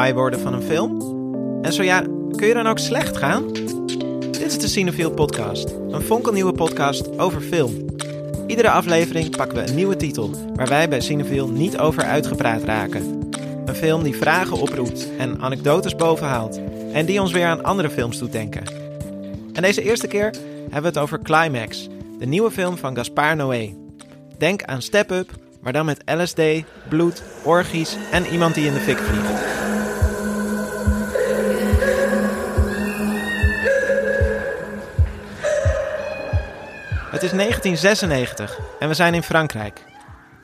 high worden van een film? En zo ja, kun je dan ook slecht gaan? Dit is de Cinefiel Podcast, een fonkelnieuwe podcast over film. Iedere aflevering pakken we een nieuwe titel waar wij bij Cinefiel niet over uitgepraat raken. Een film die vragen oproept en anekdotes bovenhaalt en die ons weer aan andere films doet denken. En deze eerste keer hebben we het over Climax, de nieuwe film van Gaspar Noé. Denk aan Step Up, maar dan met LSD, bloed, orgies en iemand die in de fik vliegt. Het is 1996 en we zijn in Frankrijk.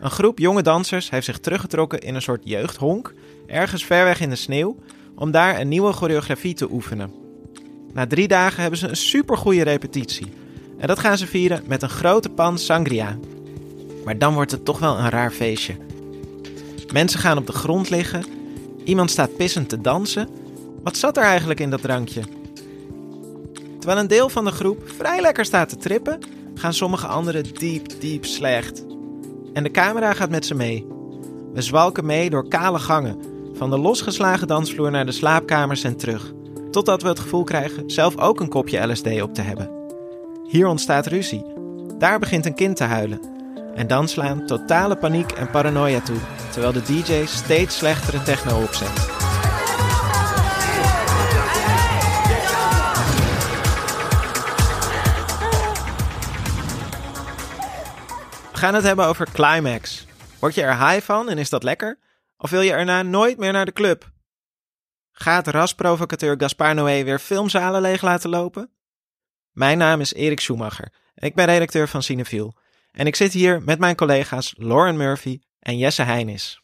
Een groep jonge dansers heeft zich teruggetrokken in een soort jeugdhonk, ergens ver weg in de sneeuw, om daar een nieuwe choreografie te oefenen. Na drie dagen hebben ze een supergoeie repetitie. En dat gaan ze vieren met een grote pan sangria. Maar dan wordt het toch wel een raar feestje. Mensen gaan op de grond liggen. Iemand staat pissend te dansen. Wat zat er eigenlijk in dat drankje? Terwijl een deel van de groep vrij lekker staat te trippen, gaan sommige anderen diep, diep slecht. En de camera gaat met ze mee. We zwalken mee door kale gangen, van de losgeslagen dansvloer naar de slaapkamers en terug, totdat we het gevoel krijgen zelf ook een kopje LSD op te hebben. Hier ontstaat ruzie. Daar begint een kind te huilen. En dan slaan totale paniek en paranoia toe, terwijl de DJ steeds slechtere techno opzet. Gaan het hebben over Climax. Word je er high van en is dat lekker? Of wil je erna nooit meer naar de club? Gaat rasprovocateur Gaspar Noé weer filmzalen leeg laten lopen? Mijn naam is Erik Schumacher en ik ben redacteur van Cinefiel. En ik zit hier met mijn collega's Lauren Murphy en Jesse Heinis.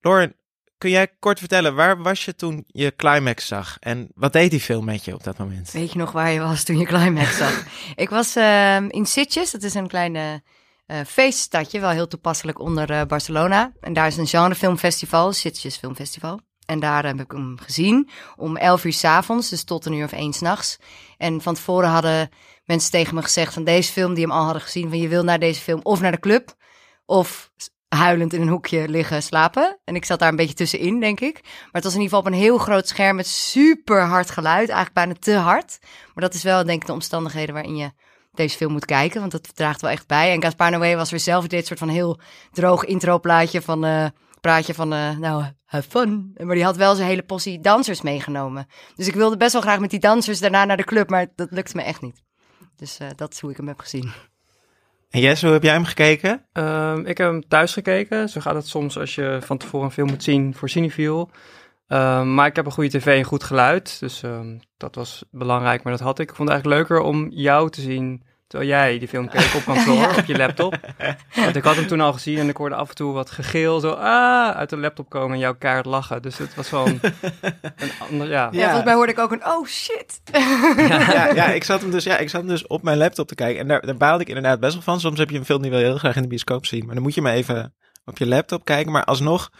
Lauren, kun jij kort vertellen, waar was je toen je Climax zag? En wat deed die film met je op dat moment? Weet je nog waar je was toen je Climax zag? ik was uh, in Sitges, dat is een kleine uh, feeststadje, wel heel toepasselijk onder uh, Barcelona. En daar is een genrefilmfestival, Sitges Filmfestival. En daar heb ik hem gezien om 11 uur s avonds, dus tot een uur of één s'nachts. En van tevoren hadden mensen tegen me gezegd van deze film, die hem al hadden gezien, van je wil naar deze film of naar de club, of huilend in een hoekje liggen slapen. En ik zat daar een beetje tussenin, denk ik. Maar het was in ieder geval op een heel groot scherm met super hard geluid, eigenlijk bijna te hard. Maar dat is wel, denk ik, de omstandigheden waarin je deze film moet kijken, want dat draagt wel echt bij. En Gaspar Noé was weer zelf dit soort van heel droog introplaatje van... Uh, praatje van, uh, nou, have fun. Maar die had wel zijn hele possie dansers meegenomen. Dus ik wilde best wel graag met die dansers daarna naar de club, maar dat lukte me echt niet. Dus uh, dat is hoe ik hem heb gezien. En Jess, hoe heb jij hem gekeken? Uh, ik heb hem thuis gekeken. Zo gaat het soms als je van tevoren een film moet zien voor Cinefiel. Uh, maar ik heb een goede tv en goed geluid. Dus ehm, dat was belangrijk, maar dat had ik. Ik vond het eigenlijk leuker om jou te zien Terwijl jij die film keek op kantoor, op je laptop. Want ik had hem toen al gezien en ik hoorde af en toe wat gegil, zo ah, uit de laptop komen en jouw kaart lachen. Dus het was wel een, een ander, ja. ja. volgens mij hoorde ik ook een oh shit. Ja, ja, ja, ik zat hem dus, ja, ik zat hem dus op mijn laptop te kijken en daar, daar baalde ik inderdaad best wel van. Soms heb je een film die wil heel graag in de bioscoop zien, maar dan moet je maar even op je laptop kijken. Maar alsnog,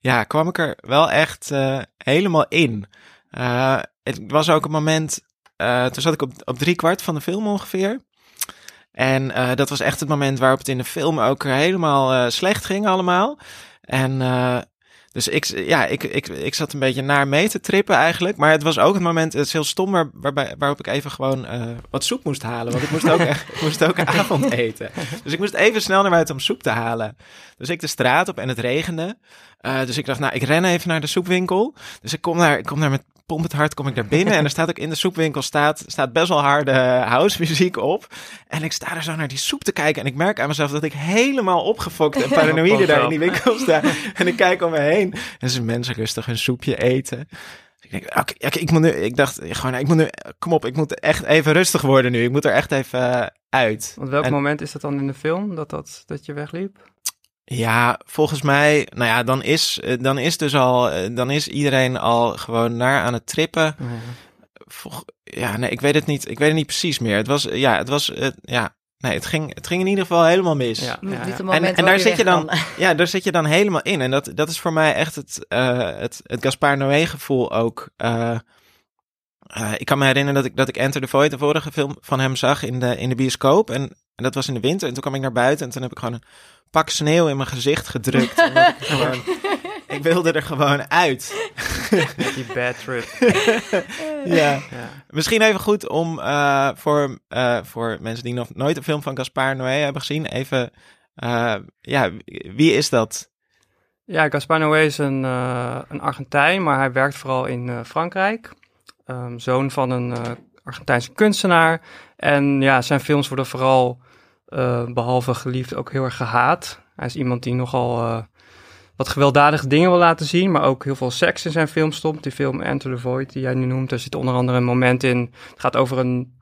ja, kwam ik er wel echt uh, helemaal in. Uh, het was ook een moment, uh, toen zat ik op, op drie kwart van de film ongeveer. En dat was echt het moment waarop het in de film ook helemaal slecht ging allemaal. En dus ik, ja, ik, ik, ik zat een beetje naar mee te trippen eigenlijk. Maar het was ook het moment, het is heel stom, waar, waarbij, waarop ik even gewoon wat soep moest halen. Want ik moest ook, echt, ik moest ook avondeten. Dus ik moest even snel naar buiten om soep te halen. Dus ik de straat op en het regende. dus ik dacht, nou, ik ren even naar de soepwinkel. Dus ik kom daar, ik kom daar met pomp het hart kom ik daar binnen. En er staat ook in de soepwinkel staat, staat best wel harde house muziek op. En ik sta er zo naar die soep te kijken. En ik merk aan mezelf dat ik helemaal opgefokt en paranoïde daar in die winkel sta. En ik kijk om me heen. En ze mensen rustig een soepje eten. Ik denk, oké, okay, ik moet nu, ik dacht gewoon, ik moet nu, kom op, ik moet echt even rustig worden nu. Ik moet er echt even uit. Want welk en, moment is dat dan in de film, dat, dat, dat je wegliep? Ja, volgens mij, nou ja, dan is, dan is dus al, dan is iedereen al gewoon naar aan het trippen. Mm. Volg, ja, nee, ik weet het niet, ik weet het niet precies meer. Het was, ja, het was, uh, ja, nee, het ging, het ging in ieder geval helemaal mis. Ja, ja, ja. En, en daar zit je dan, ja, daar zit je dan helemaal in. En dat, dat is voor mij echt het, uh, het, het Gaspar Noé gevoel ook. Uh, uh, ik kan me herinneren dat ik, dat ik Enter the Void, de vorige film van hem zag in de, in de bioscoop. En, en dat was in de winter. En toen kwam ik naar buiten en toen heb ik gewoon een pak sneeuw in mijn gezicht gedrukt. ik gewoon ik wilde er gewoon uit. Die bad trip. Ja. Ja. Misschien even goed om eh, voor, eh, voor mensen die nog nooit een film van Gaspar Noé hebben gezien, even, eh, ja, wie is dat? Ja, Gaspar Noé is een, eh, een Argentijn, maar hij werkt vooral in eh, Frankrijk. Ehm, zoon van een eh, Argentijnse kunstenaar. En ja, zijn films worden vooral, eh, behalve geliefd, ook heel erg gehaat. Hij is iemand die nogal eh, wat gewelddadige dingen wil laten zien, maar ook heel veel seks in zijn film stopt. Die film Enter the Void, die jij nu noemt, daar zit onder andere een moment in. Het gaat over een,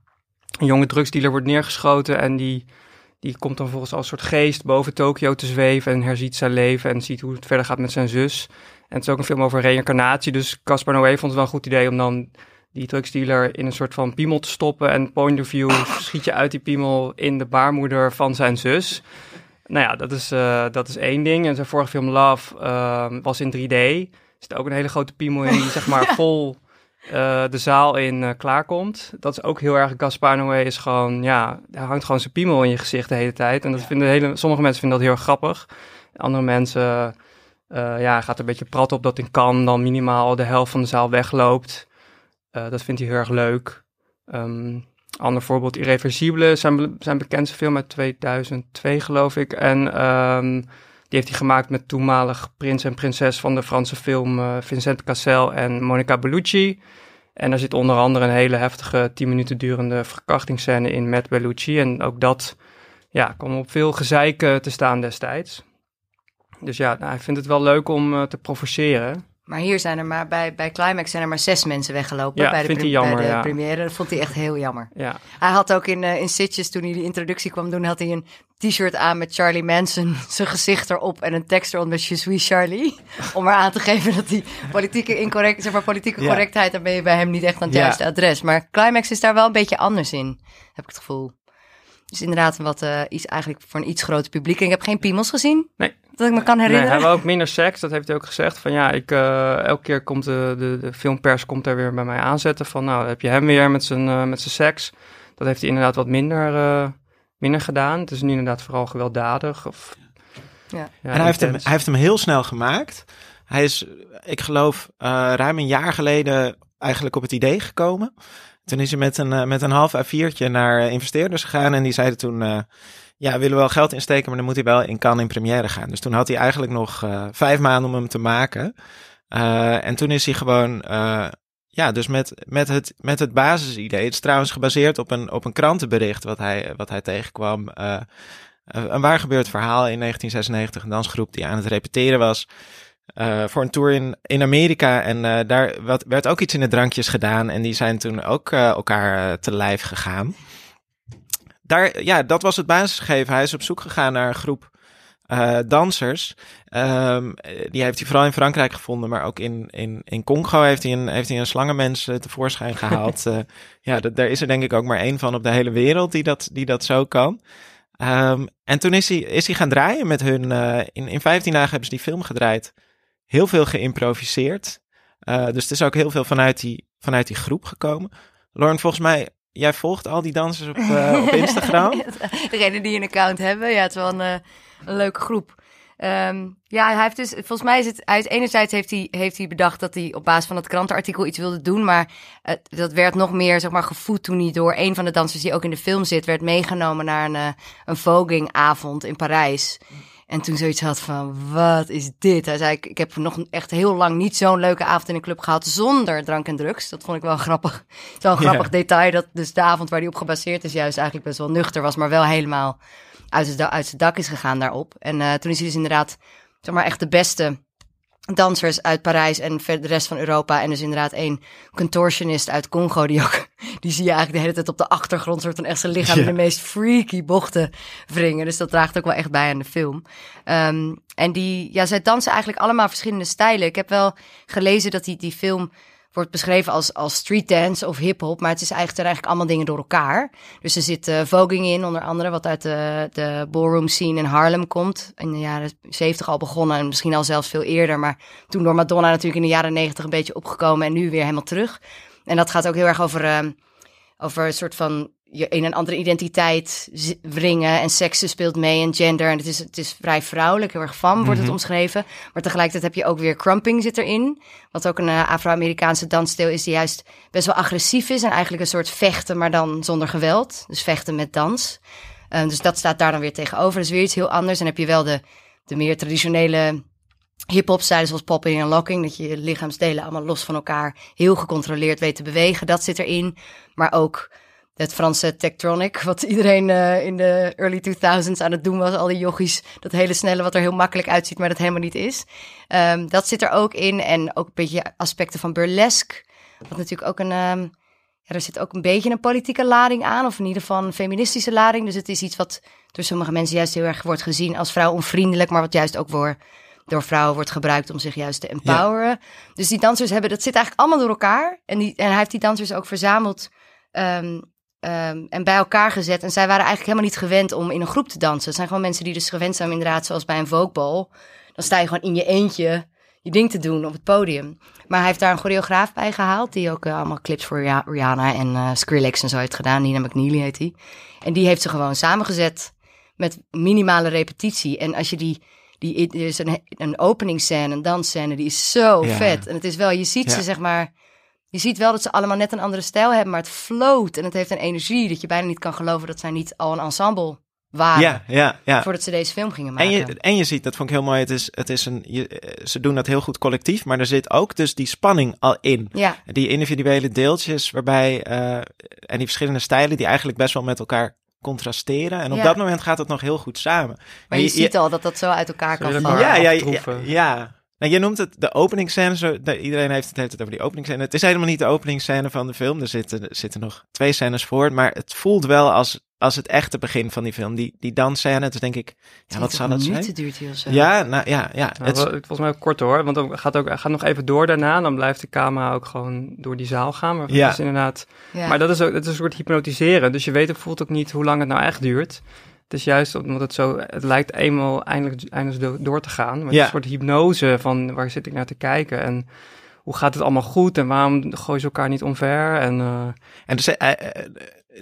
een jonge drugsdealer wordt neergeschoten en die die komt dan volgens als soort geest boven Tokio te zweven en herziet zijn leven en ziet hoe het verder gaat met zijn zus. En het is ook een film over reïncarnatie, dus Caspar Noé vond het wel een goed idee om dan die drugsdealer in een soort van piemel te stoppen en point of view schiet je uit die piemel in de baarmoeder van zijn zus. Nou ja, dat is, eh, dat is één ding. En zijn vorige film Love ehm, was in 3D. Er zit ook een hele grote piemel in die zeg maar vol eh, de zaal in eh, klaarkomt. Dat is ook heel erg Gaspar Noé is gewoon, ja, hij hangt gewoon zijn piemel in je gezicht de hele tijd. En dat vinden hele, sommige mensen vinden dat heel grappig. Andere mensen, eh, ja, gaat er een beetje prat op dat in kan dan minimaal de helft van de zaal wegloopt. Eh, dat vindt hij heel erg leuk. Ehm, ander voorbeeld, Irreversibele, zijn, zijn bekendste film uit 2002 geloof ik. En ehm, die heeft hij gemaakt met toenmalig prins en prinses van de Franse film eh, Vincent Cassel en Monica Bellucci. En daar zit onder andere een hele heftige 10 minuten durende verkrachtingsscène in met Bellucci. En ook dat ja, kwam op veel gezeik eh, te staan destijds. Dus ja, nou, hij vindt het wel leuk om te provoceren. Maar hier zijn er maar, bij, bij Climax zijn er maar zes mensen weggelopen. Ja, bij de, hij jammer, bij de ja. première. Dat vond hij echt heel jammer. Ja, Hij had ook in, eh in Sitges, toen hij die introductie kwam doen, had hij een t-shirt aan met Charlie Manson, zijn gezicht erop en een tekst eronder met Je suis Charlie. Om maar aan te geven dat die politieke, incorrect, zeg maar, politieke correctheid, dan ben je bij hem niet echt aan het juiste adres. Maar Climax is daar wel een beetje anders in, heb ik het gevoel. Dus inderdaad, wat, eh, iets, eigenlijk voor een iets groter publiek. En ik heb geen piemels gezien, Nee. Dat ik me kan Nee, herinneren. hij wil ook minder seks, dat heeft hij ook gezegd. Van ja, ik, eh, elke keer komt de, de, de filmpers komt er weer bij mij aanzetten. Van nou, heb je hem weer met zijn, eh, met zijn seks. Dat heeft hij inderdaad wat minder, eh, minder gedaan. Het is nu inderdaad vooral gewelddadig. Of, Ja. en hij heeft, hem, hij heeft hem heel snel gemaakt. Hij is, ik geloof, eh, ruim een jaar geleden eigenlijk op het idee gekomen. Toen is hij met een, met een half A4'tje naar investeerders gegaan. En die zeiden toen, eh, ja, we willen wel geld insteken, maar dan moet hij wel in Cannes in première gaan. Dus toen had hij eigenlijk nog eh, vijf maanden om hem te maken. Eh, en toen is hij gewoon, eh, ja, dus met, met, het, met het basisidee. Het is trouwens gebaseerd op een, op een krantenbericht wat hij, wat hij tegenkwam. een waar gebeurd verhaal in 1996. Een dansgroep die aan het repeteren was. voor een tour in, in Amerika. En daar werd ook iets in de drankjes gedaan. En die zijn toen ook elkaar te lijf gegaan. Daar, ja, dat was het basisgegeven. Hij is op zoek gegaan naar een groep eh, dansers. Ehm, eh, die heeft hij vooral in Frankrijk gevonden. Maar ook in, in, in Congo heeft hij een, heeft hij een slangenmens eh, tevoorschijn gehaald. Eh, ja, dat, daar is er denk ik ook maar één van op de hele wereld die dat, die dat zo kan. Ehm, en toen is hij, is hij gaan draaien met hun. in, in 15 dagen hebben ze die film gedraaid. Heel veel geïmproviseerd. Dus het is ook heel veel vanuit die, vanuit die groep gekomen. Lauren, volgens mij, jij volgt al die dansers op, eh, op Instagram. Degene die een account hebben, ja, het is wel een, eh, leuke groep. Ehm, ja, hij heeft dus, volgens mij is het, hij enerzijds heeft hij, heeft hij bedacht dat hij op basis van het krantenartikel iets wilde doen, maar dat werd nog meer, zeg maar, gevoed toen hij door een van de dansers die ook in de film zit, werd meegenomen naar een, eh, een vogingavond in Parijs. En toen zoiets had van, wat is dit? Hij zei, ik, ik heb nog echt heel lang niet zo'n leuke avond in een club gehad zonder drank en drugs. Dat vond ik wel grappig. Zo'n grappig detail, dat dus de avond waar hij op gebaseerd is juist eigenlijk best wel nuchter was, maar wel helemaal uit zijn dak is gegaan daarop. En eh, toen is hij dus inderdaad, zeg maar, echt de beste dansers uit Parijs en de rest van Europa. En dus inderdaad één contortionist uit Congo, die ook, die zie je eigenlijk de hele tijd op de achtergrond, soort van echt zijn lichaam in de meest freaky bochten wringen. Dus dat draagt ook wel echt bij aan de film. Ehm, en die, ja, zij dansen eigenlijk allemaal verschillende stijlen. Ik heb wel gelezen dat die, die film wordt beschreven als, als street dance of hip-hop, maar het is eigenlijk, zijn eigenlijk allemaal dingen door elkaar. Dus er zit eh, voging in, onder andere, wat uit de, de ballroom scene in Harlem komt. In de jaren 70 al begonnen en misschien al zelfs veel eerder, maar toen door Madonna natuurlijk in de jaren 90 een beetje opgekomen en nu weer helemaal terug. En dat gaat ook heel erg over, ehm, over een soort van je in een andere identiteit wringen en seksen speelt mee en gender. En het is, het is vrij vrouwelijk, heel erg van wordt het Mhm. omschreven. Maar tegelijkertijd heb je ook weer crumping zit erin. Wat ook een eh, Afro-Amerikaanse dansstijl is die juist best wel agressief is. En eigenlijk een soort vechten, maar dan zonder geweld. Dus vechten met dans. Eh, dus dat staat daar dan weer tegenover. Dus weer iets heel anders. En heb je wel de, de meer traditionele hip-hop stijlen zoals popping en locking. Dat je je lichaamsdelen allemaal los van elkaar heel gecontroleerd weet te bewegen. Dat zit erin. Maar ook het Franse Tektronic, wat iedereen eh, in de early 2000s aan het doen was. Al die jochies, dat hele snelle wat er heel makkelijk uitziet, maar dat helemaal niet is. Ehm, dat zit er ook in. En ook een beetje aspecten van burlesque. Wat natuurlijk ook een... ehm, er zit ook een beetje een politieke lading aan. Of in ieder geval een feministische lading. Dus het is iets wat door sommige mensen juist heel erg wordt gezien als vrouw onvriendelijk. Maar wat juist ook voor, door vrouwen wordt gebruikt om zich juist te empoweren. Dus die dansers hebben, dat zit eigenlijk allemaal door elkaar. En, die, en hij heeft die dansers ook verzameld ehm, ehm, en bij elkaar gezet. En zij waren eigenlijk helemaal niet gewend om in een groep te dansen. Het zijn gewoon mensen die dus gewend zijn, inderdaad, zoals bij een Vogue Dan sta je gewoon in je eentje je ding te doen op het podium. Maar hij heeft daar een choreograaf bij gehaald, die ook eh, allemaal clips voor Rih- Rihanna en eh, Skrillex en zo heeft gedaan. Nina McNeely heet hij. En die heeft ze gewoon samengezet met minimale repetitie. En als je die, die er is een, een openingsscène, een dansscène, die is zo Ja. vet. En het is wel, je ziet Ja. ze zeg maar, je ziet wel dat ze allemaal net een andere stijl hebben, maar het float en het heeft een energie dat je bijna niet kan geloven dat zij niet al een ensemble waren. Ja, ja, ja. Voordat ze deze film gingen maken. En je, en je ziet, dat vond ik heel mooi, het is, het is een, je, eh, ze doen dat heel goed collectief, maar er zit ook dus die spanning al in. ja, Die individuele deeltjes waarbij, eh, en die verschillende stijlen die eigenlijk best wel met elkaar contrasteren. En op Ja. dat moment gaat het nog heel goed samen. maar je, ziet al dat dat zo uit elkaar kan vallen. ja, ja, ja. Nou, je noemt het de openingsscène. Zo, de- iedereen heeft het, heeft het over die openingsscène. Het is helemaal niet de openingsscène van de film. Er zitten, er zitten nog twee scènes voor. Maar het voelt wel als, als het echte begin van die film. Die, die dansscène. Dus denk ik, ja, wat zou dat zijn? minuten duurt of zo. Ja, nou ja, ja. Nou, het volgens mij ook kort hoor, want dan gaat ook gaat nog even door daarna. Dan blijft de camera ook gewoon door die zaal gaan. Maar, Ja. het is inderdaad, Ja. maar dat is ook dat is een soort hypnotiseren. Dus je weet ook, voelt ook niet hoe lang het nou echt duurt. Het is juist omdat het zo, het lijkt eenmaal eindelijk, eindelijk do- door te gaan. Maar het is Ja. een soort hypnose van waar zit ik naar te kijken en hoe gaat het allemaal goed en waarom gooien ze elkaar niet omver. En eh, En dus, eh, eh,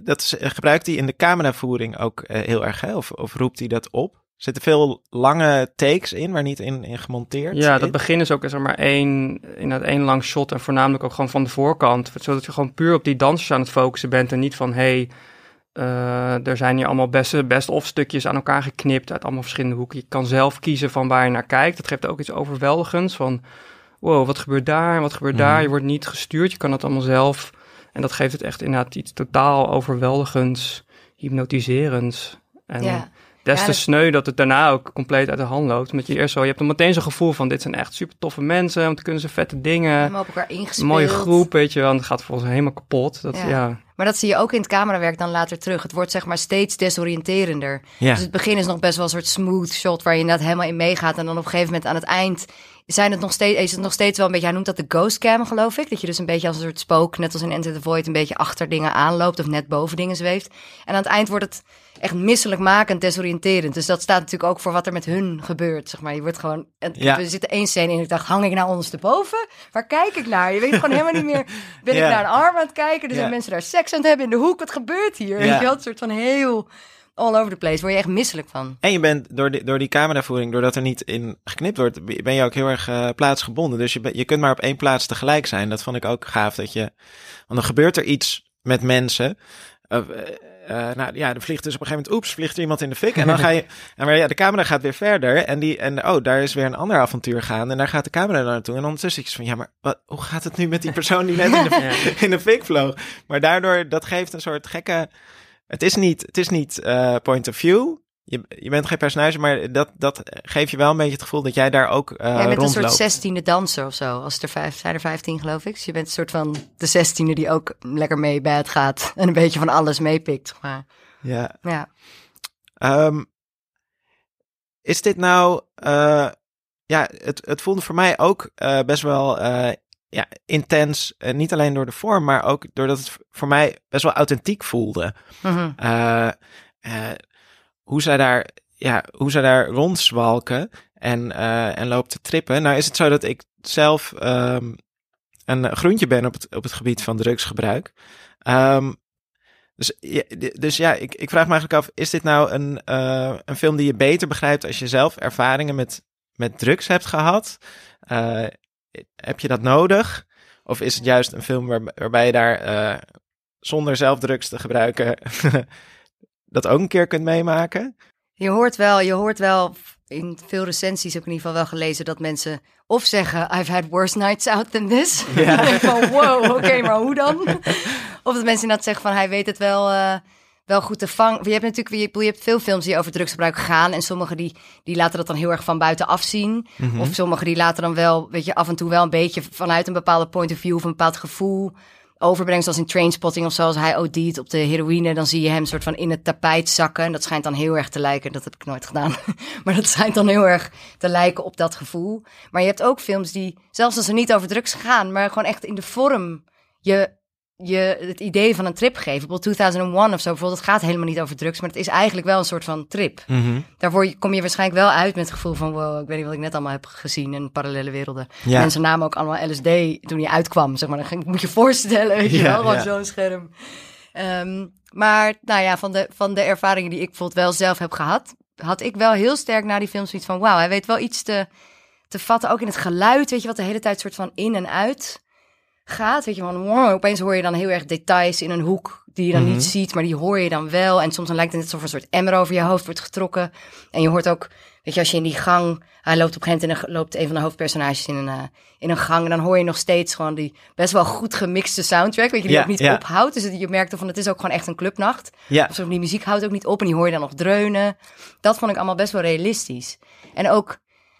dat is- gebruikt hij in de cameravoering ook eh, heel erg, hè? Of, of roept hij dat op? Er zitten veel lange takes in, waar niet in, in gemonteerd Ja, dat begin is ook zeg maar één, inderdaad één lang shot en voornamelijk ook gewoon van de voorkant. Zodat je gewoon puur op die dansers aan het focussen bent en niet van hey, eh, er zijn hier allemaal best, best of stukjes aan elkaar geknipt uit allemaal verschillende hoeken. Je kan zelf kiezen van waar je naar kijkt. Dat geeft ook iets overweldigends van wow, wat gebeurt daar en wat gebeurt daar. Mhm. Je wordt niet gestuurd, je kan het allemaal zelf. En dat geeft het echt inderdaad iets totaal overweldigends, hypnotiserends. En ja. Des Ja, te dat- sneu dat het daarna ook compleet uit de hand loopt. Omdat je eerst zo, je hebt dan meteen zo'n gevoel van dit zijn echt super toffe mensen, want dan kunnen ze vette dingen. Op elkaar ingespeeld. mooie groep, weet je wel. En het gaat volgens mij helemaal kapot. Dat, Ja. ja. Maar dat zie je ook in het camerawerk dan later terug. Het wordt zeg maar steeds desoriënterender. Ja. Dus het begin is nog best wel een soort smooth shot waar je inderdaad helemaal in meegaat. En dan op een gegeven moment aan het eind zijn het nog steeds, is het nog steeds wel een beetje, hij noemt dat de ghost cam geloof ik. Dat je dus een beetje als een soort spook, net als in Enter the Void, een beetje achter dingen aanloopt of net boven dingen zweeft. En aan het eind wordt het echt misselijkmakend, desoriënterend. Dus dat staat natuurlijk ook voor wat er met hun gebeurt, zeg maar. Je wordt gewoon, Ja. we zitten één scène in en ik dacht, hang ik nou ondersteboven? Waar kijk ik naar? Je weet gewoon helemaal niet meer, ben ik naar een arm aan het kijken? Er zijn mensen daar seks aan het hebben in de hoek, wat gebeurt hier? Ja. Weet je wel, een soort van heel all over the place, word je echt misselijk van. En je bent door die, door die cameravoering, doordat er niet in geknipt wordt, ben je ook heel erg eh, plaatsgebonden. Dus je, je kunt maar op één plaats tegelijk zijn. Dat vond ik ook gaaf. Dat je, want dan gebeurt er iets met mensen. Eh, eh, nou ja, er vliegt dus op een gegeven moment, oeps, vliegt er iemand in de fik. En dan ga je, en maar ja, de camera gaat weer verder. En, die, en oh, daar is weer een ander avontuur gaan. En daar gaat de camera naartoe. En ondertussen is het van, ja, maar wat, hoe gaat het nu met die persoon die net in de, in de fik vloog? Maar daardoor, dat geeft een soort gekke... Het is niet, het is niet eh, point of view. Je, je bent geen personage, maar dat, dat geeft je wel een beetje het gevoel dat jij daar ook eh Jij bent een soort zestiende danser of zo. Als er vijf, zijn er vijftien geloof ik. Dus je bent een soort van de zestiende die ook lekker mee bij het gaat. En een beetje van alles meepikt. Maar Ja. ja, Ehm, is dit nou... eh, ja, het, het voelde voor mij ook best wel ja, intens. eh, niet alleen door de vorm, maar ook doordat het voor mij best wel authentiek voelde. Mhm. Eh, eh, hoe zij daar, ja, hoe zij daar rondzwalken en, en loopt te trippen. Nou is het zo dat ik zelf ehm, een groentje ben op het, op het gebied van drugsgebruik. Ehm, Dus, ja, dus ja, ik, ik vraag me eigenlijk af, is dit nou een, een film die je beter begrijpt als je zelf ervaringen met, met drugs hebt gehad? Eh, heb je dat nodig? Of is het juist een film waar, waarbij je daar eh, zonder zelf drugs te gebruiken dat ook een keer kunt meemaken? Je hoort wel, je hoort wel in veel recensies heb ik in ieder geval wel gelezen dat mensen of zeggen I've had worse nights out than this. Ja. Denk ik van wow, oké, maar hoe dan? of dat mensen inderdaad zeggen van hij weet het wel, eh, wel goed te vangen. Je hebt natuurlijk je, je hebt veel films die over drugsgebruik gaan en sommige die, die laten dat dan heel erg van buitenaf zien. Mhm. Of sommige die laten dan wel, weet je, af en toe wel een beetje vanuit een bepaalde point of view of een bepaald gevoel overbrengen. Zoals in Trainspotting of zo, als hij OD't op de heroïne, dan zie je hem soort van in het tapijt zakken. En dat schijnt dan heel erg te lijken, dat heb ik nooit gedaan. maar dat schijnt dan heel erg te lijken op dat gevoel. Maar je hebt ook films die, zelfs als ze niet over drugs gaan, maar gewoon echt in de vorm je, je het idee van een trip geven. Bijvoorbeeld 2001 of zo, bijvoorbeeld, het gaat helemaal niet over drugs, maar het is eigenlijk wel een soort van trip. Mhm. Daarvoor kom je waarschijnlijk wel uit met het gevoel van... wow, ik weet niet wat ik net allemaal heb gezien in parallele werelden. Ja. Mensen namen ook allemaal LSD toen hij uitkwam. Zeg maar, dan moet je voorstellen, weet je Ja, wel, gewoon ja. zo'n scherm. Ehm, maar nou ja, van de, van de ervaringen die ik bijvoorbeeld wel zelf heb gehad... had ik wel heel sterk na die film zoiets van... wauw, hij weet wel iets te, te vatten, ook in het geluid. Weet je, wat de hele tijd soort van in en uit gaat. Weet je, van wow, opeens hoor je dan heel erg details in een hoek... die je dan Mhm. niet ziet, maar die hoor je dan wel. En soms dan lijkt het net alsof er een soort emmer over je hoofd wordt getrokken. En je hoort ook, weet je, als je in die gang... Hij loopt op een gegeven moment loopt een van de hoofdpersonages in een, eh, in een gang. En dan hoor je nog steeds gewoon die best wel goed gemixte soundtrack. Weet je, die Ja, ook niet ja. ophoudt. Dus je merkt van, het is ook gewoon echt een clubnacht. Ja, Of zo, die muziek houdt ook niet op en die hoor je dan nog dreunen. Dat vond ik allemaal best wel realistisch. En ook,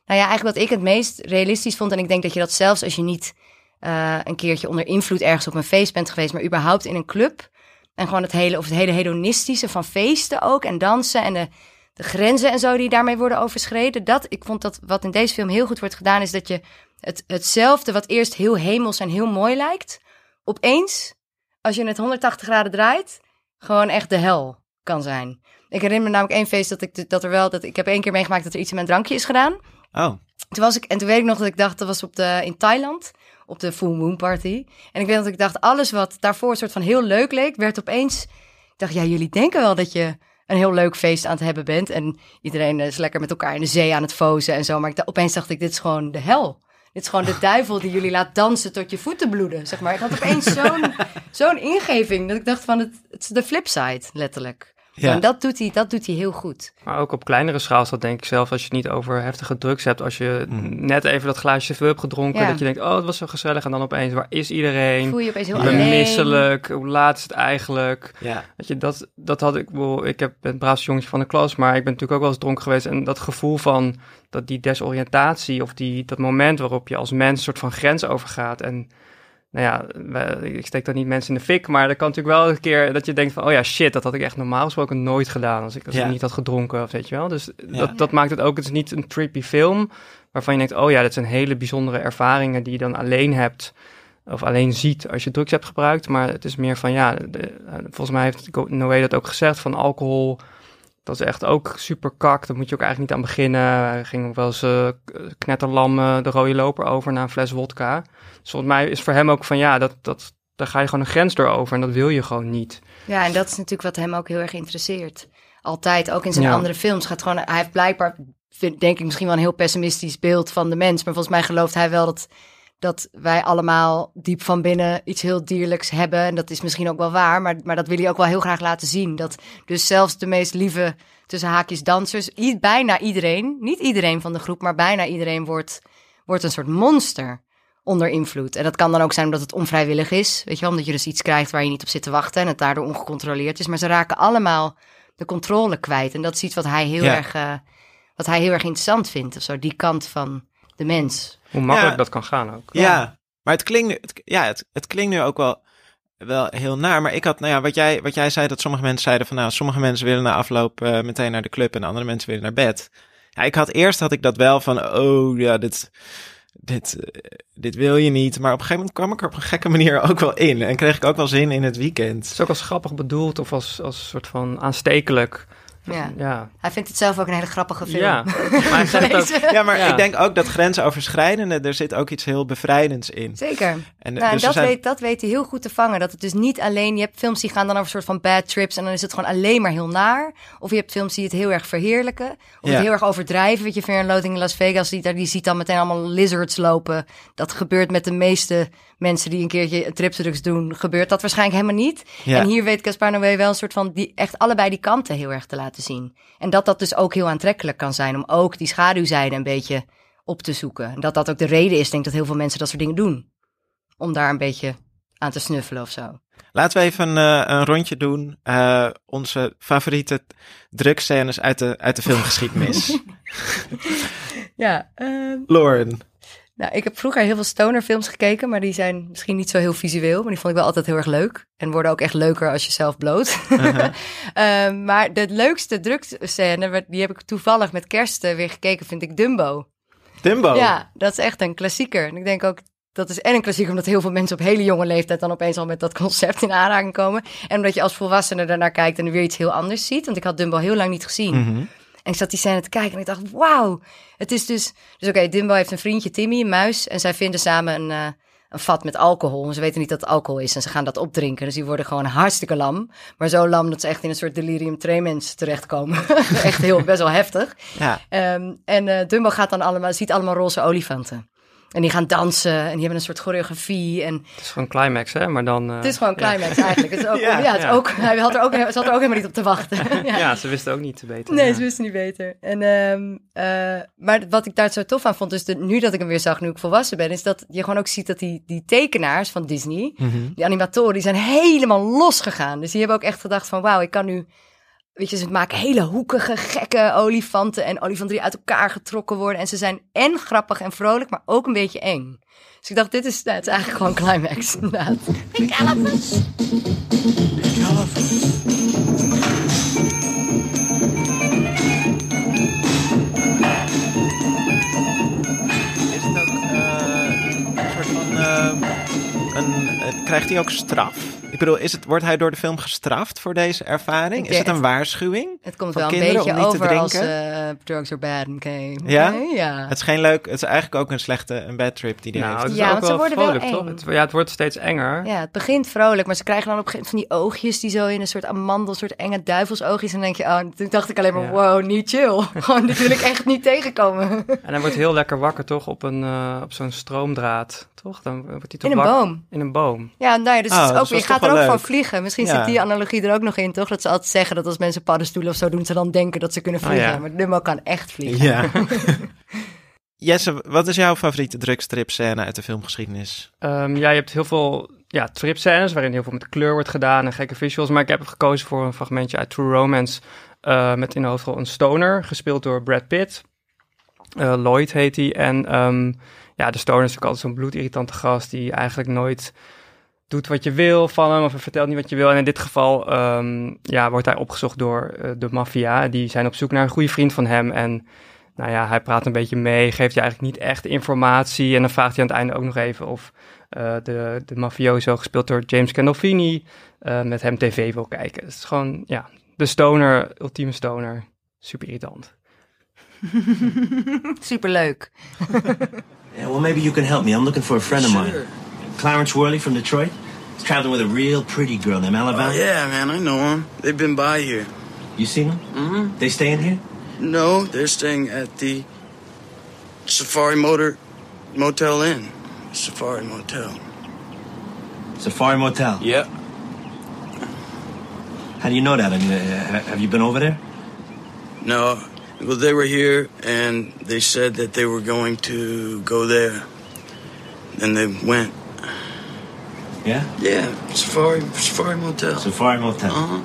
nou ja, eigenlijk wat ik het meest realistisch vond... en ik denk dat je dat zelfs als je niet eh, een keertje onder invloed ergens op een feest bent geweest... maar überhaupt in een club... en gewoon het hele, of het hele hedonistische van feesten ook... en dansen en de, de grenzen en zo die daarmee worden overschreden... dat, ik vond dat wat in deze film heel goed wordt gedaan... is dat je het, hetzelfde wat eerst heel hemels en heel mooi lijkt... opeens, als je het 180 graden draait gewoon echt de hel kan zijn. Ik herinner me namelijk één feest dat ik dat er wel dat ik heb één keer meegemaakt dat er iets in mijn drankje is gedaan. oh. Toen was ik en toen weet ik nog dat ik dacht dat was op de in Thailand op de full moon party. En ik weet dat ik dacht alles wat daarvoor een soort van heel leuk leek werd opeens. Ik dacht ja jullie denken wel dat je een heel leuk feest aan het hebben bent en iedereen is lekker met elkaar in de zee aan het fozen en zo. Maar ik opeens dacht ik dit is gewoon de hel. Dit is gewoon de duivel die jullie laat dansen tot je voeten bloeden, zeg maar. Ik had opeens zo'n zo'n ingeving dat ik dacht van het, het is de flipside, letterlijk. Ja. En dat doet, hij, dat doet hij heel goed. Maar ook op kleinere schaal is dat denk ik zelf als je het niet over heftige drugs hebt. Als je Mhm. net even dat glaasje veel hebt gedronken, Ja. dat je denkt, oh het was zo gezellig. En dan opeens, waar is iedereen? Voel je opeens heel alleen. misselijk. Hoe laat is het eigenlijk? Ja. Weet je, dat, dat had ik, bedoel, ik heb, ben het braafste jongetje van de klas, maar ik ben natuurlijk ook wel eens dronken geweest. En dat gevoel van, dat die desoriëntatie of die, dat moment waarop je als mens een soort van grens overgaat. En nou ja, ik steek dan niet mensen in de fik, maar er kan natuurlijk wel een keer dat je denkt van, oh ja, shit, dat had ik echt normaal gesproken nooit gedaan als ik, als Ja. ik niet had gedronken, of weet je wel. Dus Ja. dat, dat maakt het ook, het is niet een trippy film, waarvan je denkt, oh ja, dat zijn hele bijzondere ervaringen die je dan alleen hebt of alleen ziet als je drugs hebt gebruikt. Maar het is meer van, ja, de- eh, volgens mij heeft Noé dat ook gezegd, van alcohol, dat is echt ook super kak. Daar moet je ook eigenlijk niet aan beginnen. Hij ging ook wel eens eh, knetterlam de rode loper over naar een fles wodka. Dus volgens mij is voor hem ook van, ja, dat, dat, daar ga je gewoon een grens door over en dat wil je gewoon niet. Ja, en dat is natuurlijk wat hem ook heel erg interesseert. Altijd, ook in zijn Ja. andere films. Gaat gewoon, hij heeft blijkbaar, vind, denk ik, misschien wel een heel pessimistisch beeld van de mens. Maar volgens mij gelooft hij wel dat, dat wij allemaal diep van binnen iets heel dierlijks hebben. En dat is misschien ook wel waar, maar, maar dat wil hij ook wel heel graag laten zien. Dat dus zelfs de meest lieve, tussen haakjes, dansers, bijna iedereen, niet iedereen van de groep, maar bijna iedereen wordt, wordt een soort monster onder invloed. En dat kan dan ook zijn omdat het onvrijwillig is. Weet je wel, omdat je dus iets krijgt waar je niet op zit te wachten en het daardoor ongecontroleerd is. Maar ze raken allemaal de controle kwijt. En dat is iets wat hij heel, Ja. erg, eh, wat hij heel erg interessant vindt. Of zo, die kant van de mens. Hoe makkelijk Ja. dat kan gaan ook. Ja, maar het klinkt nu, het, ja, het, het klinkt nu ook wel, wel heel naar. Maar ik had, nou ja, wat jij, wat jij zei, dat sommige mensen zeiden van, nou, sommige mensen willen na afloop eh, meteen naar de club en andere mensen willen naar bed. Ja, ik had eerst had ik dat wel van, oh ja, dit, dit, eh, dit wil je niet. Maar op een gegeven moment kwam ik er op een gekke manier ook wel in en kreeg ik ook wel zin in het weekend. Het is ook als grappig bedoeld of als, als soort van aanstekelijk. Ja. Ja, Hij vindt het zelf ook een hele grappige film. ja. maar hij zegt ook... Deze- Ja, maar Ja. ik denk ook dat grensoverschrijdende, er zit ook iets heel bevrijdends in. Zeker. En, Nou, dus dat, zijn- weet, dat weet hij heel goed te vangen. Dat het dus niet alleen... Je hebt films die gaan dan over een soort van bad trips... en dan is het gewoon alleen maar heel naar. Of je hebt films die het heel erg verheerlijken. Of Ja. het heel erg overdrijven. Weet je, Loathing in Las Vegas... Die, daar- die ziet dan meteen allemaal lizards lopen. Dat gebeurt met de meeste mensen die een keertje tripsdrugs doen. Gebeurt dat waarschijnlijk helemaal niet. Ja. En hier weet Gaspar Noé wel een soort van... Die, echt allebei die kanten heel erg te laten zien. En dat dat dus ook heel aantrekkelijk kan zijn... om ook die schaduwzijde een beetje op te zoeken. En dat dat ook de reden is, denk ik, dat heel veel mensen dat soort dingen doen om daar een beetje aan te snuffelen of zo. Laten we even eh, een rondje doen. Eh, onze favoriete drugscènes uit de, uit de filmgeschiedenis. Ja, ehm, Lauren. Nou, ik heb vroeger heel veel stonerfilms gekeken, maar die zijn misschien niet zo heel visueel, maar die vond ik wel altijd heel erg leuk. En worden ook echt leuker als je zelf bloot. Uh-huh. Ehm, maar de leukste drugscène, die heb ik toevallig met kerst eh, weer gekeken, vind ik Dumbo. Dumbo. Ja, dat is echt een klassieker. En ik denk ook, dat is en een klassieker omdat heel veel mensen op hele jonge leeftijd dan opeens al met dat concept in aanraking komen. En omdat je als volwassene daarnaar kijkt en er weer iets heel anders ziet. Want ik had Dumbo heel lang niet gezien. Mhm. En ik zat die scène te kijken en ik dacht, wauw. Het is dus... Dus oké, Dumbo heeft een vriendje, Timmy, een muis. En zij vinden samen een, eh, een vat met alcohol. En ze weten niet dat het alcohol is. En ze gaan dat opdrinken. Dus die worden gewoon hartstikke lam. Maar zo lam dat ze echt in een soort delirium tremens terechtkomen. echt heel, best wel heftig. Ja. Ehm, en eh, Dumbo gaat dan allemaal, ziet allemaal roze olifanten. En die gaan dansen en die hebben een soort choreografie. En Het is gewoon climax, hè? Maar dan... eh, het is gewoon ja. climax eigenlijk. Het is ook, Ja. ja, het is ook, hij had er ook, zat er ook helemaal niet op te wachten. ja. Ze wisten ook niet te beter. Nee, ze wisten niet beter. En, ehm, eh, maar wat ik daar zo tof aan vond, dus de, nu dat ik hem weer zag, nu ik volwassen ben, is dat je gewoon ook ziet dat die, die tekenaars van Disney, Mhm. die animatoren, die zijn helemaal losgegaan. Dus die hebben ook echt gedacht van, wauw, ik kan nu, weet je, ze maken hele hoekige, gekke olifanten en olifanten die uit elkaar getrokken worden. En ze zijn en grappig en vrolijk, maar ook een beetje eng. Dus ik dacht, dit is, nou, het is eigenlijk gewoon climax, inderdaad. Is het ook eh, een soort van... eh, een, eh, krijgt hij ook straf? Ik bedoel, is het, wordt hij door de film gestraft voor deze ervaring? Ik Is het een waarschuwing? Het komt wel een beetje over als eh, drugs are bad, oké. Ja? Ja. Het is geen leuk... Het is eigenlijk ook een slechte, een bad trip die hij Nou, heeft. is Ja, want ze worden wel vrolijk, toch? eng. Het, ja, het wordt steeds enger. Ja, het begint vrolijk, maar ze krijgen dan op een gegeven moment van die oogjes die zo in een soort amandel, een soort enge duivelsoogjes. En dan denk je, oh, toen dacht ik alleen maar, Ja. wow, niet chill. Gewoon, dit wil ik echt niet tegenkomen. En hij wordt heel lekker wakker, toch? Op, een, eh, op zo'n stroomdraad, toch? Dan wordt hij toch In een wakker- boom. In een boom. Ja, nou ja, dus Oh, het is dat ook, was je gaat er ook van vliegen. Misschien Ja. zit die analogie er ook nog in, toch? Dat ze altijd zeggen dat als mensen paddenstoelen of zo doen, ze dan denken dat ze kunnen Oh, vliegen. ja. Maar Dumbo kan echt vliegen. Ja. Jesse, wat is jouw favoriete drugstrip-scène uit de filmgeschiedenis? Ehm, ja, je hebt heel veel ja, tripscènes waarin heel veel met kleur wordt gedaan en gekke visuals. Maar ik heb gekozen voor een fragmentje uit True Romance eh, met in de hoofdrol een stoner, gespeeld door Brad Pitt. Eh, Lloyd heet hij. En ehm, ja, de stoner is natuurlijk altijd zo'n bloedirritante gast die eigenlijk nooit doet wat je wil van hem of hij vertelt niet wat je wil. En in dit geval ehm, ja, wordt hij opgezocht door eh, de maffia. Die zijn op zoek naar een goede vriend van hem en... Nou ja, hij praat een beetje mee, geeft je eigenlijk niet echt informatie. En dan vraagt hij aan het einde ook nog even of eh, de, de mafioso, gespeeld door James Gandolfini, eh, met hem tv wil kijken. Het is gewoon, ja, de stoner, ultieme stoner. Super irritant. Superleuk. Yeah, well, maybe you can help me. I'm looking for a friend of mine. Clarence Worley from Detroit. He's traveling with a real pretty girl named Alabama. Oh, yeah, man, I know them. They've been by here. You seen them? Mm-hmm. They staying here? No, they're staying at the Safari Motor Motel Inn. Safari Motel. Safari Motel. Yep. How do you know that? I mean, uh, have you been over there? No, well, they were here and they said that they were going to go there. And they went. Yeah. Yeah, Safari Safari Motel. Safari Motel. Uh-huh.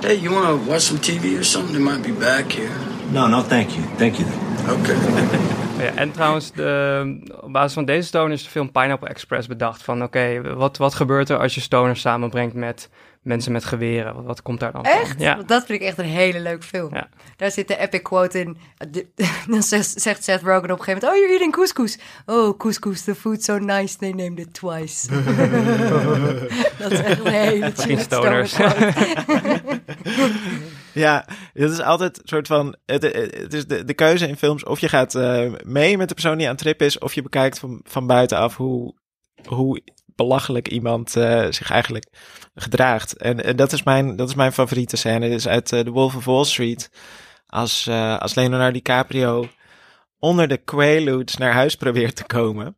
Hey, you want to watch some TV or something? They might be back here. No, no, thank you. Thank you. Okay. Ja, en trouwens, de, op basis van deze stoner is de film Pineapple Express bedacht. Van oké, wat, wat gebeurt er als je stoners samenbrengt met mensen met geweren? Wat, wat komt daar dan van? Echt? Ja. Dat vind ik echt een hele leuk film. Ja. Daar zit de epic quote in. Dan zegt Seth Rogen op een gegeven moment... Oh, you're eating couscous. Oh, couscous, the food's so nice, they named it twice. dat is echt een hele stoners. Ja, het is altijd een soort van. Het, het is de, de keuze in films of je gaat uh, mee met de persoon die aan trip is, of je bekijkt van, van buitenaf hoe, hoe belachelijk iemand uh, zich eigenlijk gedraagt. En, en, dat, is mijn, dat is mijn favoriete scène. Dit is uit uh, The Wolf of Wall Street. Als, als Leonardo DiCaprio onder de Quaaludes naar huis probeert te komen.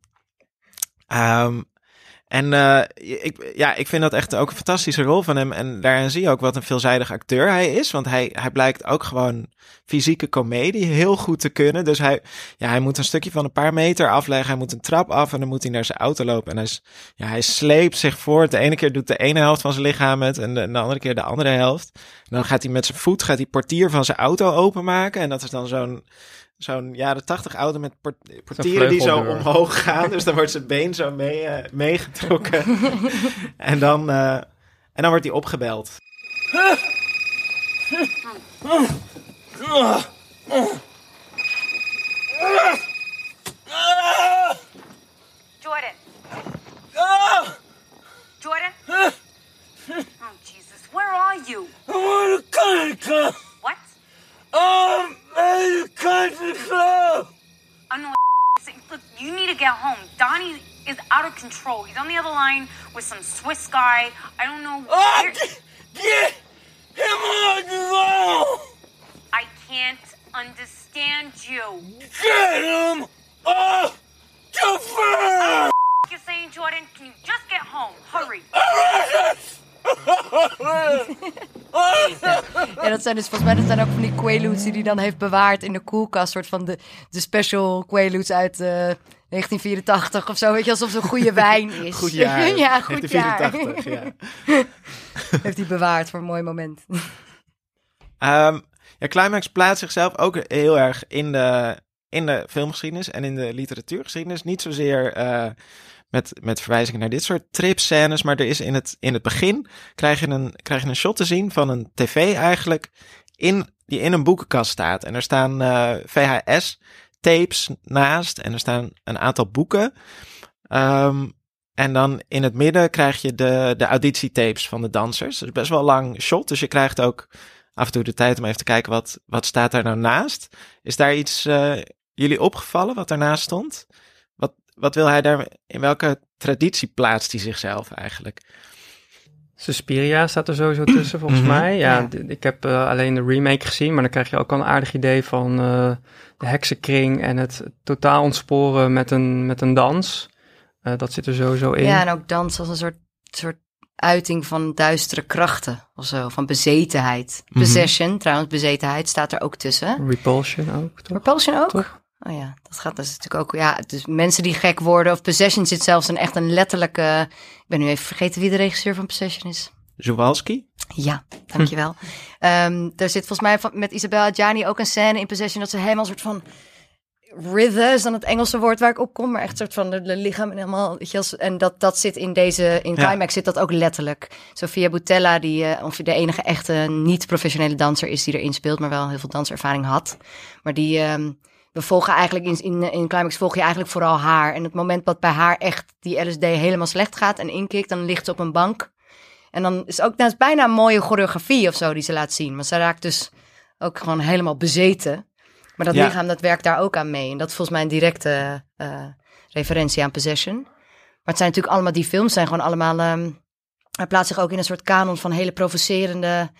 Um, en uh, ik, ja, ik vind dat echt ook een fantastische rol van hem. En daarin zie je ook wat een veelzijdig acteur hij is. Want hij, hij blijkt ook gewoon fysieke comedie heel goed te kunnen. Dus hij, ja, hij moet een stukje van een paar meter afleggen. Hij moet een trap af en dan moet hij naar zijn auto lopen. En hij, ja, hij sleept zich voort. De ene keer doet de ene helft van zijn lichaam het en de, en de andere keer de andere helft. En dan gaat hij met zijn voet gaat hij portier van zijn auto openmaken. En dat is dan zo'n zo'n jaren tachtig auto met portieren die zo omhoog gaan. Dus dan wordt zijn been zo mee, uh, meegetrokken. en, dan, uh, en dan wordt hij opgebeld. Jordan. Jordan? Oh, Jesus. Where are you? What? At the country club. I know. Look, you need to get home. Donnie is out of control. He's on the other line with some Swiss guy. I don't know. Oh, where- get, get him on the phone. I can't understand you. Get him off the phone. You're saying, Jordan? Can you just get home? Hurry. Ja, dat zijn dus volgens mij dat zijn ook van die Quaaludes die hij dan heeft bewaard in de koelkast. soort van de, de special Quaaludes uit eh, 1984 of zo. Weet je, alsof het een goede wijn is. Goed jaar. ja, goed jaar. 1984, ja. heeft hij bewaard voor een mooi moment. Um, ja, Climax plaatst zichzelf ook heel erg in de, in de filmgeschiedenis en in de literatuurgeschiedenis. Niet zozeer uh, met, met verwijzingen naar dit soort tripscènes, maar er is in het, in het begin krijg je, een, krijg je een shot te zien van een tv eigenlijk in, die in een boekenkast staat. En er staan uh, VHS tapes naast en er staan een aantal boeken. Um, en dan in het midden krijg je de, de auditietapes van de dansers. Dat is best wel lang shot, dus je krijgt ook af en toe de tijd om even te kijken wat, wat staat daar nou naast. Is daar iets uh, jullie opgevallen wat daarnaast stond? Wat, wat wil hij daar, in welke traditie plaatst hij zichzelf eigenlijk? Suspiria staat er sowieso tussen, volgens Mhm. mij. Ja, ik heb uh, alleen de remake gezien, maar dan krijg je ook al een aardig idee van uh, de heksenkring en het totaal ontsporen met een, met een dans. Uh, dat zit er sowieso in. Ja, en ook dans als een soort, soort uiting van duistere krachten of zo, van bezetenheid. Mhm. Possession, trouwens, bezetenheid staat er ook tussen. Repulsion ook, toch? Repulsion ook? Toch? Oh ja, dat gaat dus natuurlijk ook. Ja, dus mensen die gek worden of Possession zit zelfs een echt een letterlijke. Ik ben nu even vergeten wie de regisseur van Possession is. Zawalski? Ja, dankjewel. um, er zit volgens mij van, met Isabel Adjani ook een scène in Possession dat ze helemaal een soort van writhen is dan het Engelse woord waar ik op kom, maar echt een soort van de, de lichaam en helemaal, en dat, dat zit in deze, in Ja. Climax zit dat ook letterlijk. Sofia Boutella, die uh, ongeveer de enige echte niet-professionele danser is die erin speelt, maar wel heel veel danservaring had. Maar die, um, we volgen eigenlijk in, in, in Climax volg je eigenlijk vooral haar. En het moment dat bij haar echt die LSD helemaal slecht gaat en inkikt, dan ligt ze op een bank. En dan is ook, dat is bijna een mooie choreografie of zo die ze laat zien. Maar ze raakt dus ook gewoon helemaal bezeten. Maar dat Ja. lichaam, dat werkt daar ook aan mee. En dat is volgens mij een directe uh, referentie aan Possession. Maar het zijn natuurlijk allemaal, die films zijn gewoon allemaal... Um, hij plaatst zich ook in een soort kanon van hele provocerende...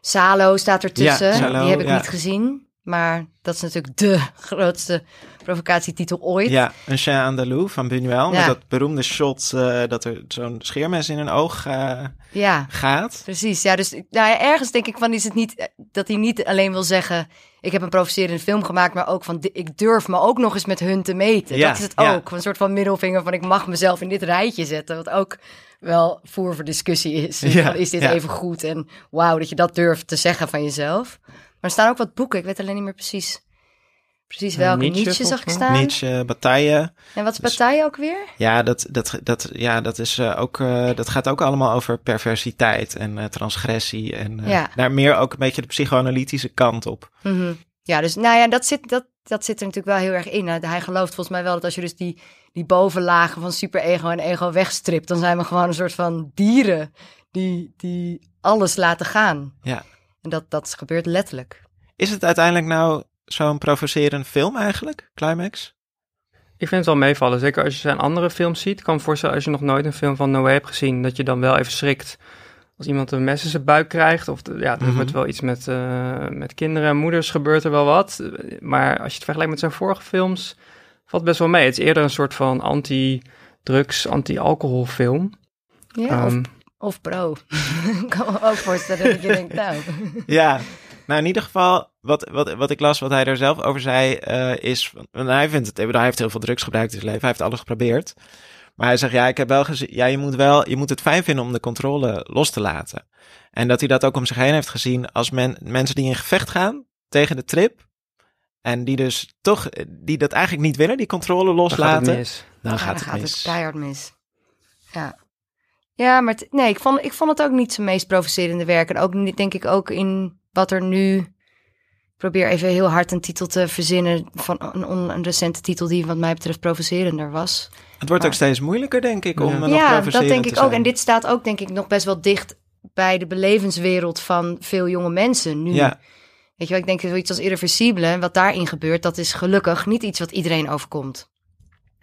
Salo staat ertussen. Ja, Salo, die heb ik ja. niet gezien. Maar dat is natuurlijk de grootste provocatietitel ooit. Ja, een Chien Andalou van Buñuel. Met dat beroemde shot uh, dat er zo'n scheermes in een oog uh, ja. gaat. Precies, ja. Dus nou ja, ergens denk ik van is het niet dat hij niet alleen wil zeggen: ik heb een provocerende film gemaakt, maar ook van ik durf me ook nog eens met hun te meten. Ja, dat is het ja. ook. Een soort van middelvinger van ik mag mezelf in dit rijtje zetten, wat ook wel voer voor discussie is. Ja, Van, is dit even goed? En wauw, dat je dat durft te zeggen van jezelf. Maar er staan ook wat boeken. Ik weet alleen niet meer precies. Precies Ja, welke. Nietzsche, Nietzsche, zag ik staan. Nietzsche, Bataille. En wat is Dus- Bataille ook weer? Ja, dat, dat, dat, ja, dat, is, uh, ook, uh, dat gaat ook allemaal over perversiteit en uh, transgressie. En Ja. daar meer ook een beetje de psychoanalytische kant op. Mhm. Ja, dus nou ja, dat zit, dat, dat zit er natuurlijk wel heel erg in. Hij hij gelooft volgens mij wel dat als je dus die, die bovenlagen van superego en ego wegstript, dan zijn we gewoon een soort van dieren die, die alles laten gaan. Ja. En dat, dat gebeurt letterlijk. Is het uiteindelijk nou zo'n provocerend film eigenlijk, Climax? Ik vind het wel meevallen. Zeker als je zijn andere films ziet. Ik kan me voorstellen als je nog nooit een film van Noé hebt gezien, dat je dan wel even schrikt als iemand een mes in zijn buik krijgt. Of de- ja, er Mhm. wordt wel iets met, eh, met kinderen en moeders gebeurt er wel wat. Maar als je het vergelijkt met zijn vorige films, valt het best wel mee. Het is eerder een soort van anti-drugs, anti-alcohol film. Ja, of pro. ik kan me ook voorstellen dat je denkt, nou... Ja, nou in ieder geval, wat, wat, wat ik las, wat hij er zelf over zei, eh, is, want hij vindt het, hij heeft heel veel drugs gebruikt in zijn leven, hij heeft alles geprobeerd. Maar hij zegt, ja, ik heb wel gezien, ja, je moet wel, je moet het fijn vinden om de controle los te laten. En dat hij dat ook om zich heen heeft gezien als men, mensen die in gevecht gaan tegen de trip. En die dus toch, die dat eigenlijk niet willen, die controle dan gaat loslaten. het mis. Dan Ja, gaat dan het gaat mis. het keihard mis. Ja. Ja, maar nee, ik vond, ik vond het ook niet zijn meest provocerende werk. En ook niet, denk ik ook in wat er nu... Ik probeer even heel hard een titel te verzinnen van een, on- een recente titel die wat mij betreft provocerender was. Het wordt ook steeds moeilijker, denk ik, om Ja. nog ja, dat denk te ik ook. En dit staat ook denk ik nog best wel dicht bij de belevenswereld van veel jonge mensen nu. Ja, Weet je wel, ik denk zoiets als irreversibele, wat daarin gebeurt, dat is gelukkig niet iets wat iedereen overkomt.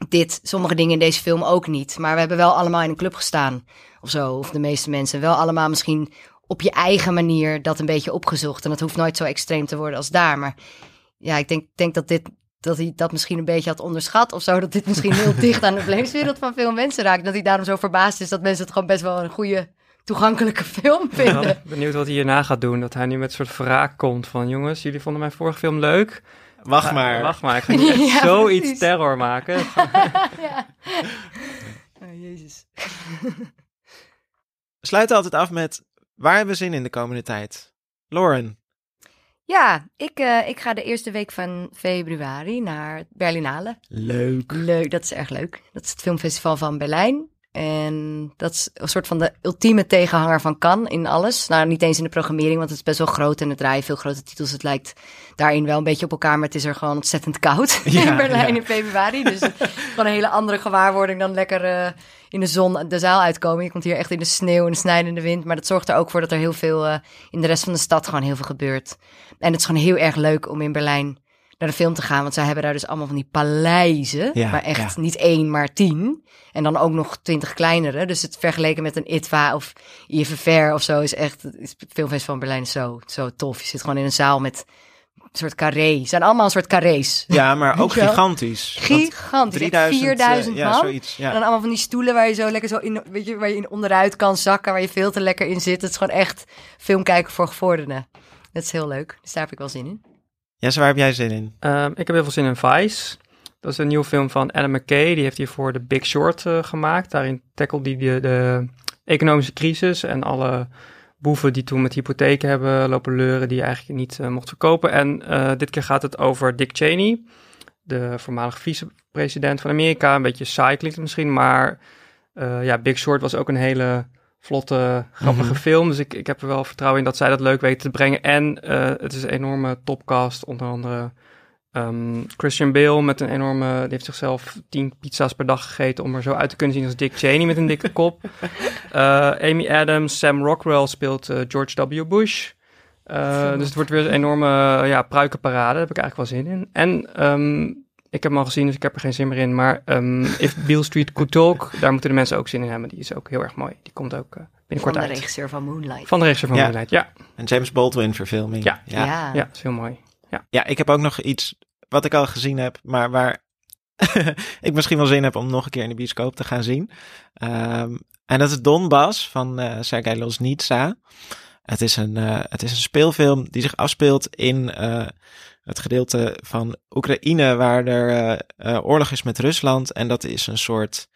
Dit, sommige dingen in deze film ook niet. Maar we hebben wel allemaal in een club gestaan. Of zo, of de meeste mensen. Wel allemaal misschien op je eigen manier dat een beetje opgezocht. En dat hoeft nooit zo extreem te worden als daar. Maar ja, ik denk, denk dat dit dat hij dat misschien een beetje had onderschat of zo. Dat dit misschien heel dicht aan de belevingswereld van veel mensen raakt. Dat hij daarom zo verbaasd is dat mensen het gewoon best wel een goede, toegankelijke film vinden. benieuwd wat hij hierna gaat doen. Dat hij nu met een soort wraak komt van... jongens, jullie vonden mijn vorige film leuk. Wacht Ja, maar. Wacht maar, ik ga nu echt Ja, zoiets precies. terror maken. ja. Oh, jezus. We sluiten altijd af met, waar hebben we zin in de komende tijd? Lauren. Ja, ik, eh, ik ga de eerste week van februari naar Berlinale. Leuk. Leuk, dat is erg leuk. Dat is het filmfestival van Berlijn. En dat is een soort van de ultieme tegenhanger van Cannes in alles. Nou, niet eens in de programmering, want het is best wel groot en het draaien veel grote titels. Het lijkt daarin wel een beetje op elkaar, maar het is er gewoon ontzettend koud Ja, in Berlijn ja. in februari. Dus het gewoon een hele andere gewaarwording dan lekker eh, in de zon de zaal uitkomen. Je komt hier echt in de sneeuw en de snijdende wind. Maar dat zorgt er ook voor dat er heel veel eh, in de rest van de stad gewoon heel veel gebeurt. En het is gewoon heel erg leuk om in Berlijn naar de film te gaan. Want zij hebben daar dus allemaal van die paleizen. Ja, maar echt ja. niet één, maar tien. En dan ook nog twintig kleinere. Dus het vergeleken met een ITVA of IFFR of zo is echt... Het filmfestival van Berlijn is zo, zo tof. Je zit gewoon in een zaal met een soort carré. Zijn allemaal een soort carrés. Ja, maar ook Ja. gigantisch. Gigantisch. 3000, 4000 eh, ja, man. zoiets. Ja. En dan allemaal van die stoelen waar je zo lekker zo in, weet je, waar je in onderuit kan zakken, waar je veel te lekker in zit. Het is gewoon echt film kijken voor gevorderden. Dat is heel leuk. Dus daar heb ik wel zin in. Jesse, waar heb jij zin in? Ehm, ik heb heel veel zin in Vice. Dat is een nieuwe film van Adam McKay. Die heeft hiervoor The Big Short eh, gemaakt. Daarin tackelt hij de, de economische crisis en alle boeven die toen met hypotheken hebben lopen leuren die eigenlijk niet eh, mocht verkopen. En eh, dit keer gaat het over Dick Cheney, de voormalige vicepresident van Amerika. Een beetje saai misschien, maar ja, Big Short was ook een hele vlotte, grappige Mhm. film. Dus ik, ik heb er wel vertrouwen in dat zij dat leuk weten te brengen. En eh, het is een enorme topcast, onder andere ehm, Christian Bale met een enorme... Die heeft zichzelf tien pizza's per dag gegeten om er zo uit te kunnen zien als Dick Cheney met een dikke kop. Eh, Amy Adams, Sam Rockwell speelt eh, George W. Bush. Dus het wordt weer een enorme ja, pruikenparade. Daar heb ik eigenlijk wel zin in. En ehm, ik heb hem al gezien, dus ik heb er geen zin meer in. Maar ehm, If Beale Street Could Talk, daar moeten de mensen ook zin in hebben. Die is ook heel erg mooi. Die komt ook eh, Van binnenkort de uit. regisseur van Moonlight. Van de regisseur van Ja. Moonlight, ja. Een James Baldwin verfilming. Ja. ja. ja. Ja, dat is heel mooi. Ja, ik heb ook nog iets wat ik al gezien heb, maar waar ik misschien wel zin heb om nog een keer in de bioscoop te gaan zien. Ehm, en dat is Donbass van eh Sergei Loznitsa. Het is, een, eh, het is een speelfilm die zich afspeelt in eh, het gedeelte van Oekraïne waar er eh, eh, oorlog is met Rusland. En dat is een soort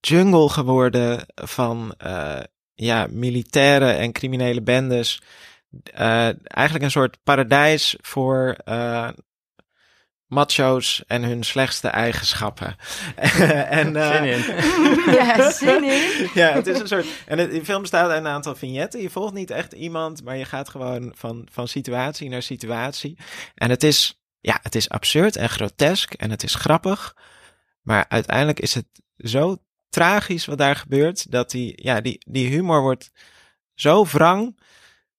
jungle geworden van eh, ja, militaire en criminele bendes eigenlijk een soort paradijs voor macho's en hun slechtste eigenschappen. en, eh, Zin in. ja, zin in. ja, het is een soort. En het, die film bestaat uit een aantal vignetten. Je volgt niet echt iemand, maar je gaat gewoon van, van situatie naar situatie. En het is, ja, het is absurd en grotesk en het is grappig. Maar uiteindelijk is het zo tragisch wat daar gebeurt, dat die, ja, die, die humor wordt zo wrang.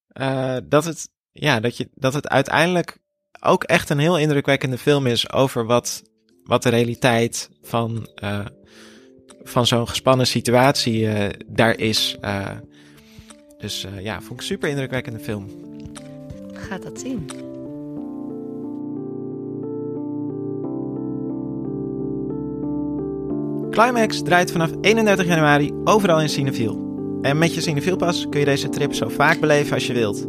eh, dat, het, ja, dat, je, dat het uiteindelijk ook echt een heel indrukwekkende film is over wat, wat de realiteit van, eh, van zo'n gespannen situatie eh, daar is. Eh, dus ja, vond ik een super indrukwekkende film. Gaat dat zien. Climax draait vanaf 31 januari overal in Cinefiel. En met je Cinefielpas kun je deze trip zo vaak beleven als je wilt.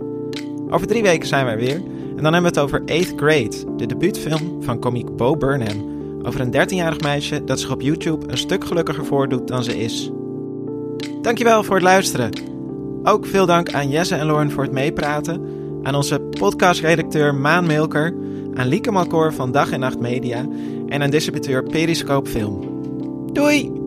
Over drie weken zijn we er weer. En dan hebben we het over 8th Grade, de debuutfilm van komiek Bo Burnham. Over een 13-jarig meisje dat zich op YouTube een stuk gelukkiger voordoet dan ze is. Dankjewel voor het luisteren. Ook veel dank aan Jesse en Lauren voor het meepraten. Aan onze podcastredacteur Maan Milker. Aan Lieke Malkoor van Dag en Nacht Media. En aan distributeur Periscope Film. Doei!